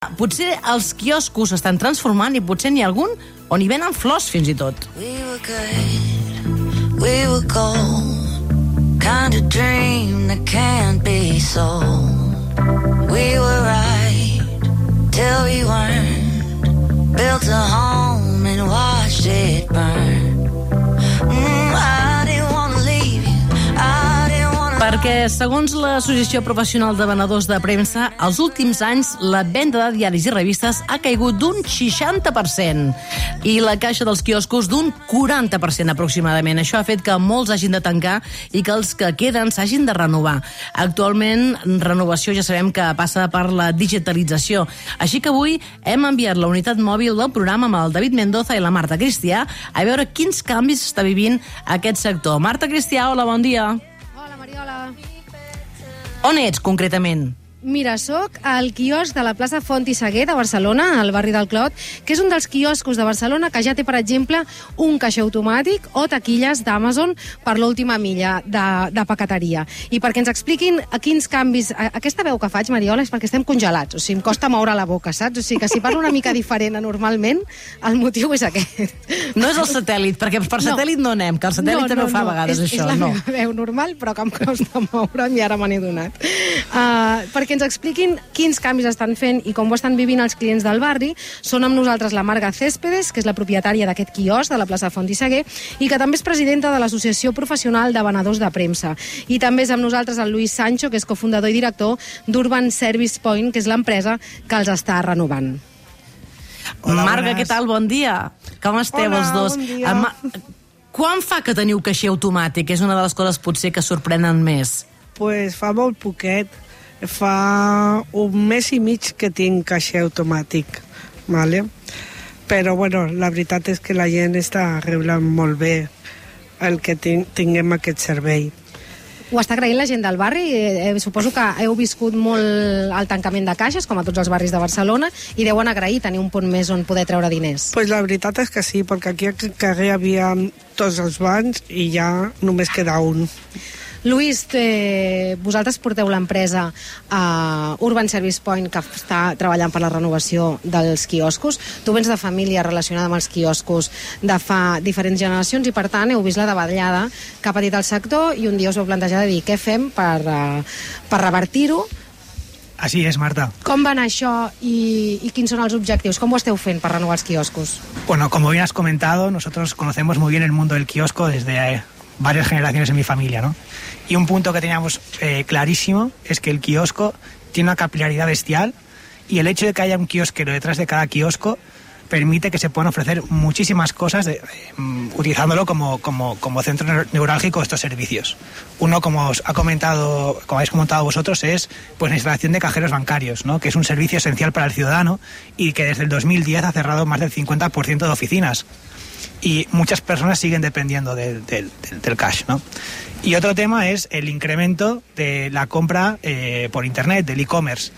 Potser els quioscos s'estan transformant i potser n'hi ha algun on hi venen flors fins i tot. We were good, we were gold, kind of dream that can't be sold. We were right till we weren't, built a home and watched it burn. Perquè, segons l'Associació Professional de Venedors de Premsa, als últims anys la venda de diaris i revistes ha caigut d'un 60% i la caixa dels quioscos d'un 40% aproximadament. Això ha fet que molts hagin de tancar i que els que queden s'hagin de renovar. Actualment, renovació ja sabem que passa per la digitalització. Així que avui hem enviat la unitat mòbil del programa amb el David Mendoza i la Marta Cristià a veure quins canvis està vivint aquest sector. Marta Cristià, hola, bon dia. On ets, concretament? Mira, sóc al quiosc de la plaça Font i Seguer de Barcelona, al barri del Clot, que és un dels quioscos de Barcelona que ja té, per exemple, un caixer automàtic o taquilles d'Amazon per l'última milla de, de paqueteria. I perquè ens expliquin a quins canvis... A, aquesta veu que faig, Mariola, és perquè estem congelats. O sigui, em costa moure la boca, saps? O sigui, que si parlo una mica diferent a normalment, el motiu és aquest. No és el satèl·lit, perquè per No. satèl·lit no anem, que el satèl·lit també ho fa a vegades, és, això. És la no. meva veu normal, però que em costa moure'm i ara me n'he donat. Uh, perquè ens expliquin quins canvis estan fent i com ho estan vivint els clients del barri, són amb nosaltres la Marga Céspedes, que és la propietària d'aquest quiosc de la plaça Font i Seguer, i que també és presidenta de l'Associació Professional de Venedors de Premsa. I també és amb nosaltres el Lluís Sancho, que és cofundador i director d'Urban Service Point, que és l'empresa que els està renovant. Hola, Marga, bones. què tal? Bon dia. Com esteu Hola, els dos? bon dia. Ma- Quan fa que teniu caixer automàtic? És una de les coses potser que sorprenen més. pues fa molt poquet. Fa un mes i mig que tinc caixer automàtic. Vale? Però, bueno, la veritat és que la gent està reblant molt bé el que tin tinguem aquest servei. Ho està agraint la gent del barri. Eh, eh, suposo que heu viscut molt el tancament de caixes, com a tots els barris de Barcelona, i deuen agrair tenir un punt més on poder treure diners. pues la veritat és que sí, perquè aquí al carrer hi havia tots els bancs i ja només queda un. Lluís, eh, vosaltres porteu l'empresa a Urban Service Point, que està treballant per la renovació dels quioscos. Tu vens de família relacionada amb els quioscos de fa diferents generacions i, per tant, heu vist la davallada que ha patit el sector i un dia us vau plantejar de dir què fem per, eh, per revertir-ho Así es, Marta. Com va anar això i, i quins són els objectius? Com ho esteu fent per renovar els quioscos? Bueno, como bien has comentado, nosotros conocemos muy bien el mundo del kiosco desde eh, varias generaciones en mi familia, ¿no? Y un punto que teníamos eh, clarísimo es que el kiosco tiene una capilaridad bestial y el hecho de que haya un kiosquero detrás de cada kiosco permite que se puedan ofrecer muchísimas cosas de- eh, utilizándolo como, como, como centro neur- neurálgico estos servicios. Uno, como os ha comentado, como habéis comentado vosotros, es pues la instalación de cajeros bancarios, ¿no? que es un servicio esencial para el ciudadano y que desde el 2010 ha cerrado más del 50% de oficinas y muchas personas siguen dependiendo del, del- del- cash, ¿no? Y otro tema es el incremento de la compra eh, por internet, del e-commerce.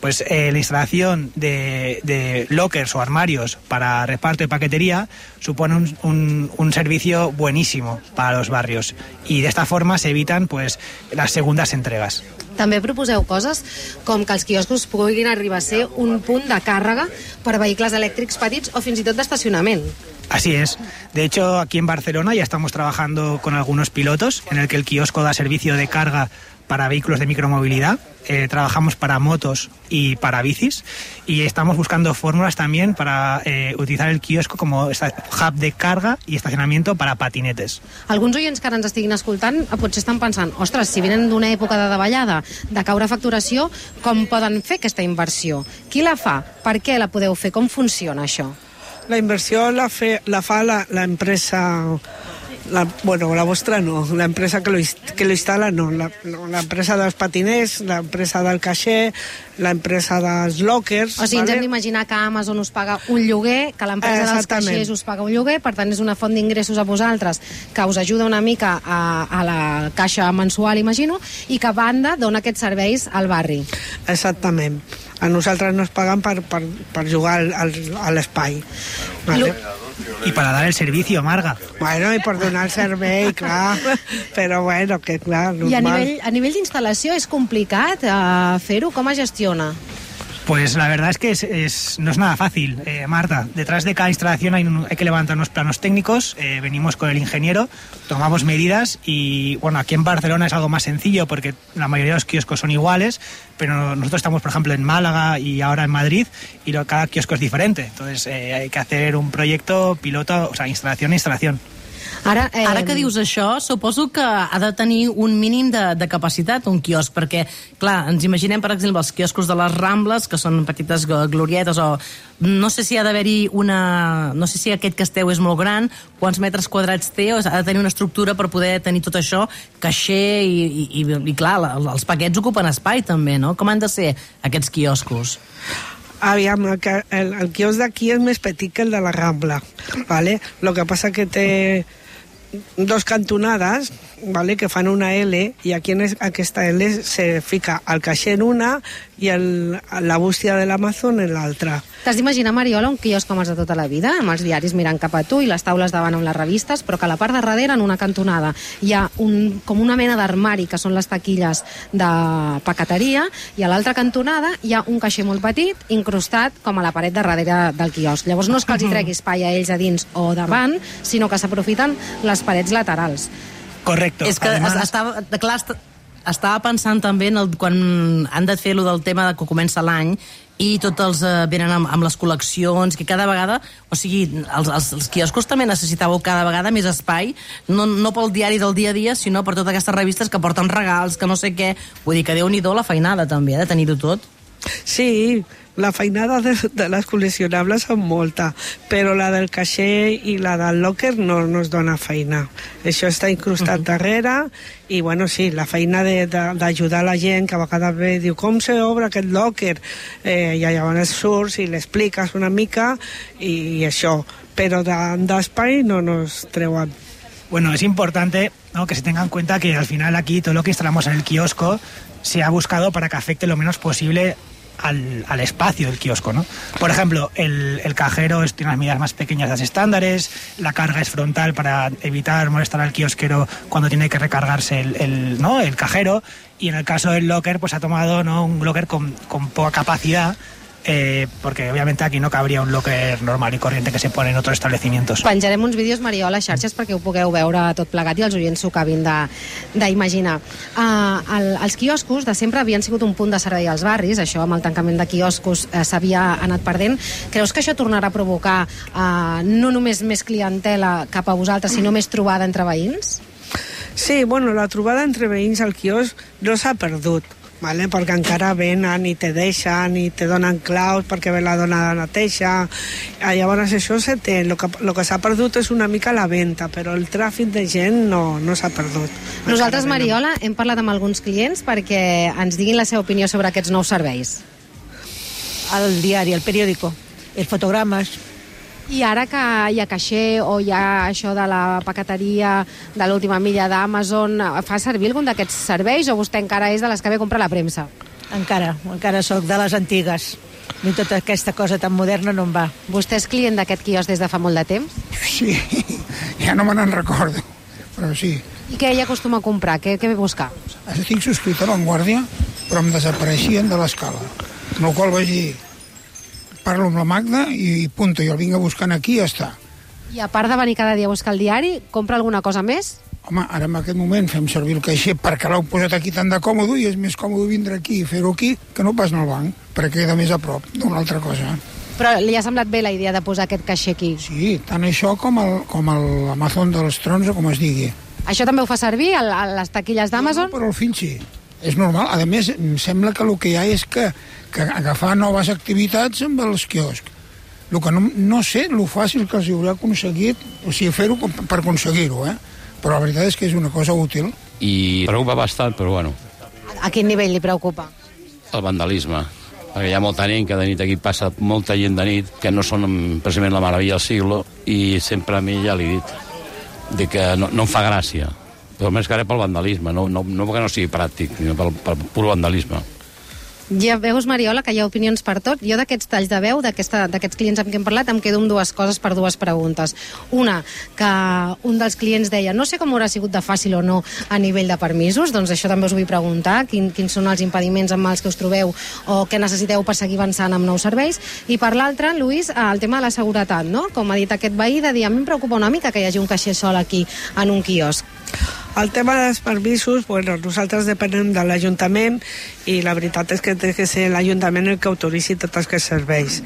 Pues eh, la instalación de, de lockers o armarios para reparto y paquetería supone un, un- un servicio buenísimo para los barrios y de esta forma se evitan pues las segundas entregas. També proposeu coses com que els quioscos puguin arribar a ser un punt de càrrega per vehicles elèctrics petits o fins i tot d'estacionament. Así es. De hecho, aquí en Barcelona ya estamos trabajando con algunos pilotos en el que el kiosco da servicio de carga para vehículos de micromovilidad. Eh, trabajamos para motos y para bicis y estamos buscando fórmulas también para eh, utilizar el kiosco esta- hub de carga y estacionamiento para patinetes. Alguns oients que ara ens estiguin escoltant eh, potser estan pensant, ostres, si venen d'una època de davallada, de caure facturació, com poden fer aquesta inversió? Qui la fa? Per què la podeu fer? Com funciona això? La inversió la, fe, la fa la, la bueno, la vostra no, la empresa que lo, que lo instala no, la, no, la empresa dels patiners, la empresa del caixer, la empresa dels lockers... O sigui, ens hem d'imaginar que Amazon us paga un lloguer, que l'empresa dels caixers us paga un lloguer, per tant és una font d'ingressos a vosaltres que us ajuda una mica a, a la caixa mensual, imagino, i que a banda dona aquests serveis al barri. Exactament. A nosaltres no es paguen per, per, per jugar al, al, a l'espai. Vale? Y para dar el servicio, Marga. Bueno, i per donar el servei, clar. Però bueno, que clar, normal. I a nivell, a nivell d'instal·lació és complicat uh, fer-ho? Com es gestiona? Pues la verdad es que no es nada fácil, eh, Marta. Detrás de cada instalación hay que levantar unos planos técnicos, eh, venimos con el ingeniero, tomamos medidas y bueno, aquí en Barcelona es algo más sencillo porque la mayoría de los kioscos son iguales, pero nosotros estamos, por ejemplo, en Málaga y ahora en Madrid y lo- cada kiosco es diferente. Entonces eh, hay que hacer un proyecto piloto, o sea, instalación a instalación. Ara, eh, Ara que dius això, suposo que ha de tenir un mínim de, de capacitat un quiosc, perquè, clar, ens imaginem, per exemple, els quioscos de les Rambles, que són petites gl- glorietes, o no sé si ha d'haver-hi una... No sé si aquest que esteu és molt gran, quants metres quadrats té, o ha de tenir una estructura per poder tenir tot això, caixer i, i, i, i clar, la, els paquets ocupen espai també, no? Com han de ser aquests quioscos? Aviam, el, el, el quiosc d'aquí és més petit que el de la Rambla, ¿vale? Lo que passa que té dos cantonades ¿vale? que fan una L i aquí en es- aquesta L se fica el caixer en una i el, la bústia de l'Amazon en l'altra. T'has d'imaginar, Mariola, un quiosc com els de tota la vida, amb els diaris mirant cap a tu i les taules davant amb les revistes, però que a la part de darrere, en una cantonada, hi ha un, com una mena d'armari, que són les taquilles de paqueteria, i a l'altra cantonada hi ha un caixer molt petit, incrustat com a la paret de darrere del quiosc. Llavors no és que els hi tregui espai a ells a dins o davant, sinó que s'aprofiten les parets laterals. Correcto. És que Además- estava, clar, est- estava pensant també en el, quan han de fer lo del tema de que comença l'any i tots els eh, venen amb, amb les col·leccions, que cada vegada, o sigui, els, els, els quioscos també necessitàveu cada vegada més espai, no, no pel diari del dia a dia, sinó per totes aquestes revistes que porten regals, que no sé què. Vull dir que déu-n'hi-do la feinada també, eh, de tenir-ho tot. Sí, la feinada de, de les col·leccionables són molta, però la del caixer i la del locker no, no es dona feina. Això està incrustat darrere i, bueno, sí, la feina de- de- d'ajudar la gent que a vegades ve diu com se obre aquest locker? Eh, I llavors surts i l'expliques una mica i, i això. Però de- d'espai no nos treuen. Bueno, es importante ¿no? que se tenga en cuenta que al final aquí todo lo que instalamos en el kiosco se ha buscado para que afecte lo menos posible al, al espacio del kiosco, ¿no? Por ejemplo, el, el cajero es- tiene las medidas más pequeñas de las estándares, la carga es frontal para evitar molestar al kiosquero cuando tiene que recargarse el, el, ¿no? el cajero y en el caso del locker pues ha tomado ¿no? un locker con, con poca capacidad eh, porque obviamente aquí no cabría un locker normal y corriente que se pone en otros establecimientos. Penjarem uns vídeos, Mariola, a les xarxes perquè ho pugueu veure tot plegat i els oients s'ho acabin de- d'imaginar. Uh, el, els quioscos de sempre havien sigut un punt de servei als barris, això amb el tancament de quioscos uh, s'havia anat perdent. Creus que això tornarà a provocar uh, no només més clientela cap a vosaltres, sinó més trobada entre veïns? Sí, bueno, la trobada entre veïns al quiosc no s'ha perdut, vale? perquè encara venen i te deixen i te donen claus perquè ve la dona de neteja. Ah, Llavors això se té. El que, lo que s'ha perdut és una mica la venda, però el tràfic de gent no, no s'ha perdut. Nosaltres. Mariola, hem parlat amb alguns clients perquè ens diguin la seva opinió sobre aquests nous serveis. al diari, al periódico, els fotogrames. I ara que hi ha caixer o hi ha això de la paqueteria de l'última milla d'Amazon, fa servir algun d'aquests serveis o vostè encara és de les que ve a comprar la premsa? Encara, encara sóc de les antigues. Mi tota aquesta cosa tan moderna no em va. Vostè és client d'aquest quiosc des de fa molt de temps? Sí, ja no me n'en recordo, però sí. I què ell acostuma a comprar? Què, què ve a buscar? Estic subscrit a l'Enguàrdia, però em desapareixien de l'escala. Amb la qual vaig dir, parlo amb la Magda i punto, jo el vinc a buscar aquí i ja està. I a part de venir cada dia a buscar el diari, compra alguna cosa més? Home, ara en aquest moment fem servir el caixer perquè l'heu posat aquí tan de còmode i és més còmode vindre aquí i fer-ho aquí que no pas al banc, perquè queda més a prop d'una altra cosa. Però li ha semblat bé la idea de posar aquest caixer aquí. Sí, tant això com el, com el Amazon dels trons o com es digui. Això també ho fa servir a les taquilles d'Amazon? No, però el fill sí. És normal. A més, em sembla que el que hi ha és que, que agafar noves activitats amb els quioscs. El que no, no sé el fàcil que els hi haurà aconseguit, o sigui, fer-ho per aconseguir-ho, eh? Però la veritat és que és una cosa útil. i preocupa bastant, però bueno, A quin nivell li preocupa? el vandalisme. Perquè hi ha molta gent que de nit aquí passa molta gent de nit que no són precisament la meravella del siglo i sempre a mi ja li he dit de que no, no em fa gràcia. Però més que res pel vandalisme, no, no, no perquè no sigui pràctic, sinó pel, pel pur vandalisme. Ja veus, Mariola, que hi ha opinions per tot. Jo d'aquests talls de veu, d'aquests clients amb qui hem parlat, em quedo amb dues coses per dues preguntes. Una, que un dels clients deia no sé com haurà sigut de fàcil o no a nivell de permisos, doncs això també us vull preguntar, quin, quins són els impediments amb els que us trobeu o què necessiteu per seguir avançant amb nous serveis. I per l'altra, Lluís, eh, el tema de la seguretat, no? Com ha dit aquest veí, de dir, a mi em preocupa una mica que hi hagi un caixer sol aquí en un quiosc. El tema dels permisos, bueno, nosaltres depenem de l'Ajuntament i la veritat és que té que ser l'Ajuntament el que autoritzi tots aquests serveis.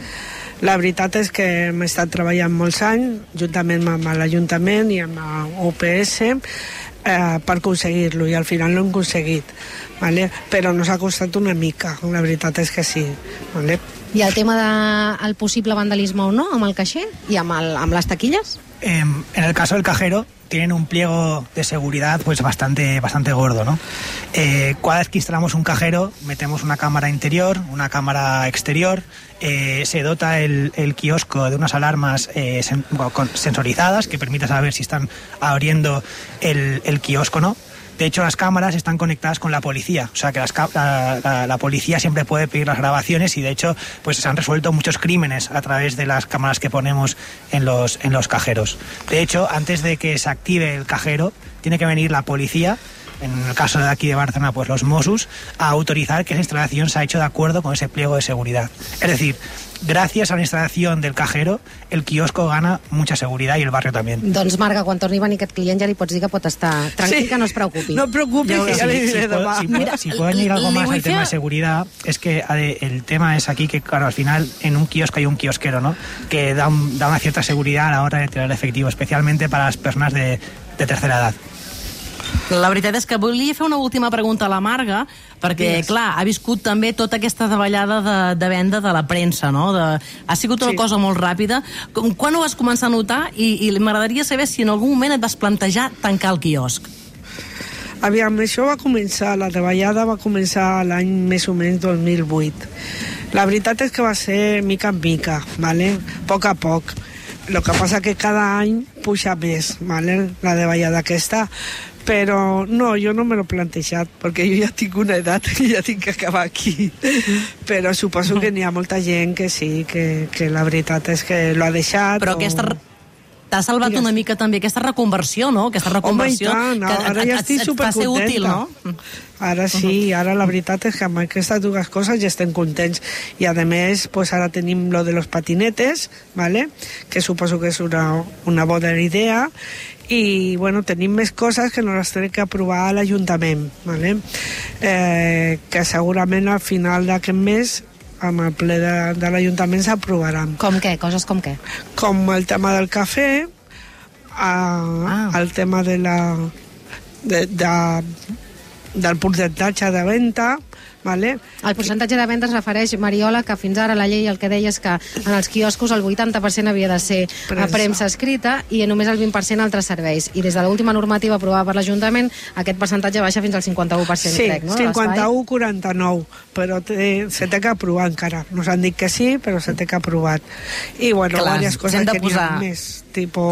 La veritat és que hem estat treballant molts anys, juntament amb l'Ajuntament i amb l'OPS, eh, per aconseguir-lo i al final l'hem aconseguit, vale? però nos ha costat una mica, la veritat és que sí. Vale? I el tema del de, possible vandalisme o no amb el caixer i amb, el, amb les taquilles? Eh, en el caso del cajero, tienen un pliego de seguridad pues bastante, bastante gordo, ¿no? Eh, cada vez que instalamos un cajero, metemos una cámara interior, una cámara exterior, eh, se dota el, el, kiosco de unas alarmas eh, sensorizadas que permiten saber si están abriendo el, el kiosco, ¿no? De hecho, las cámaras están conectadas con la policía, o sea que la, la, policía siempre puede pedir las grabaciones y de hecho, pues se han resuelto muchos crímenes a través de las cámaras que ponemos en los, en los cajeros. De hecho, antes de que se active el cajero, tiene que venir la policía en el caso de aquí de Barcelona, pues los Mossos, a autorizar que esa instalación se ha hecho de acuerdo con ese pliego de seguridad. Es decir, gràcies a la instalació del cajero, el quiosco gana mucha seguridad y el barrio también. Doncs, Marga, quan torni a venir aquest client ja li pots dir que pot estar tranquil, sí. que no es preocupi. No que ja si, li si, diré puedo, demà. si, puedo- si puedo añadir algo más al tema de seguridad, es que el tema es aquí que, claro, al final en un kiosco hay un kiosquero, ¿no? Que da, un- da una cierta seguridad a la hora de tirar el efectivo, especialmente para las personas de, de tercera edad. La veritat és que volia fer una última pregunta a la Marga, perquè, Digues. clar, ha viscut també tota aquesta davallada de, de venda de la premsa, no? De, ha sigut una Sí. cosa molt ràpida. Com- Quan ho vas començar a notar? I, i m'agradaria saber si en algun moment et vas plantejar tancar el quiosc. Aviam, això va començar, la davallada va començar l'any més o menys 2008. La veritat és que va ser mica en mica, ¿vale? a poc a poc. El que passa que cada any puja més, ¿vale? la davallada aquesta, però no, jo no me l'he plantejat, perquè jo ja tinc una edat i ja tinc que acabar aquí. Però suposo que n'hi ha molta gent que sí, que, que la veritat és que l'ha deixat. Però o... aquesta... T'ha salvat Digues. una mica també aquesta reconversió, no? Aquesta Home, reconversió tant, que ara et- ja et- estic et va ser supercontenta. útil, no? Ara sí, ara la veritat és que amb aquestes dues coses ja estem contents. I a més, pues ara tenim lo de los patinetes, ¿vale? que suposo que és una, una bona idea, i bueno, tenim més coses que no les tenim que aprovar a l'Ajuntament, ¿vale? eh, que segurament al final d'aquest mes amb el ple de, de l'Ajuntament s'aprovaran Com què? Coses com què? com el tema del cafè, ah. el tema de la, de, de, del percentatge de venda, ¿vale? El percentatge de venda es refereix, Mariola, que fins ara la llei el que deia és que en els quioscos el 80% havia de ser premsa, Premsa. premsa escrita i només el 20% altres serveis. I des de l'última normativa aprovada per l'Ajuntament, aquest percentatge baixa fins al 51%, Sí, crec, no? de l'espai. 51-49, però té, se té que aprovar encara. Nos han dit que sí, però se té que aprovar. I bueno, Clar, diverses coses hem de que n'hi ha posar- més, tipo...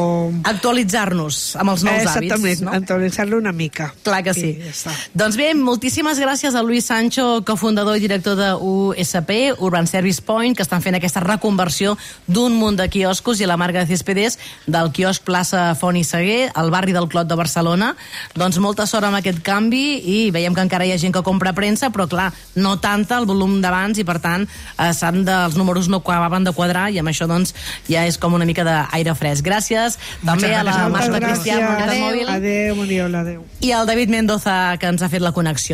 Actualitzar-nos amb els nous Exactament, hàbits, no? actualitzar-lo una mica. Clar que sí. I ja està. doncs bé, moltíssimes gràcies a Luis Sancho, cofundador i director de USP, Urban Service Point, que estan fent aquesta reconversió d'un munt de quioscos, i la Marga Céspedes, del quiosc plaça Font i Seguer, al barri del Clot de Barcelona. Doncs molta sort amb aquest canvi, i veiem que encara hi ha gent que compra premsa, però clar, no tanta el volum d'abans, i per tant, eh, s'han de, els números no acabaven de quadrar, i amb això doncs ja és com una mica d'aire fresc. Gràcies també a la Marta gràcies. Mobilitat Mòbil, Adéu, Mariola, adéu. i al David Mendoza, que ens ha fet la connexió.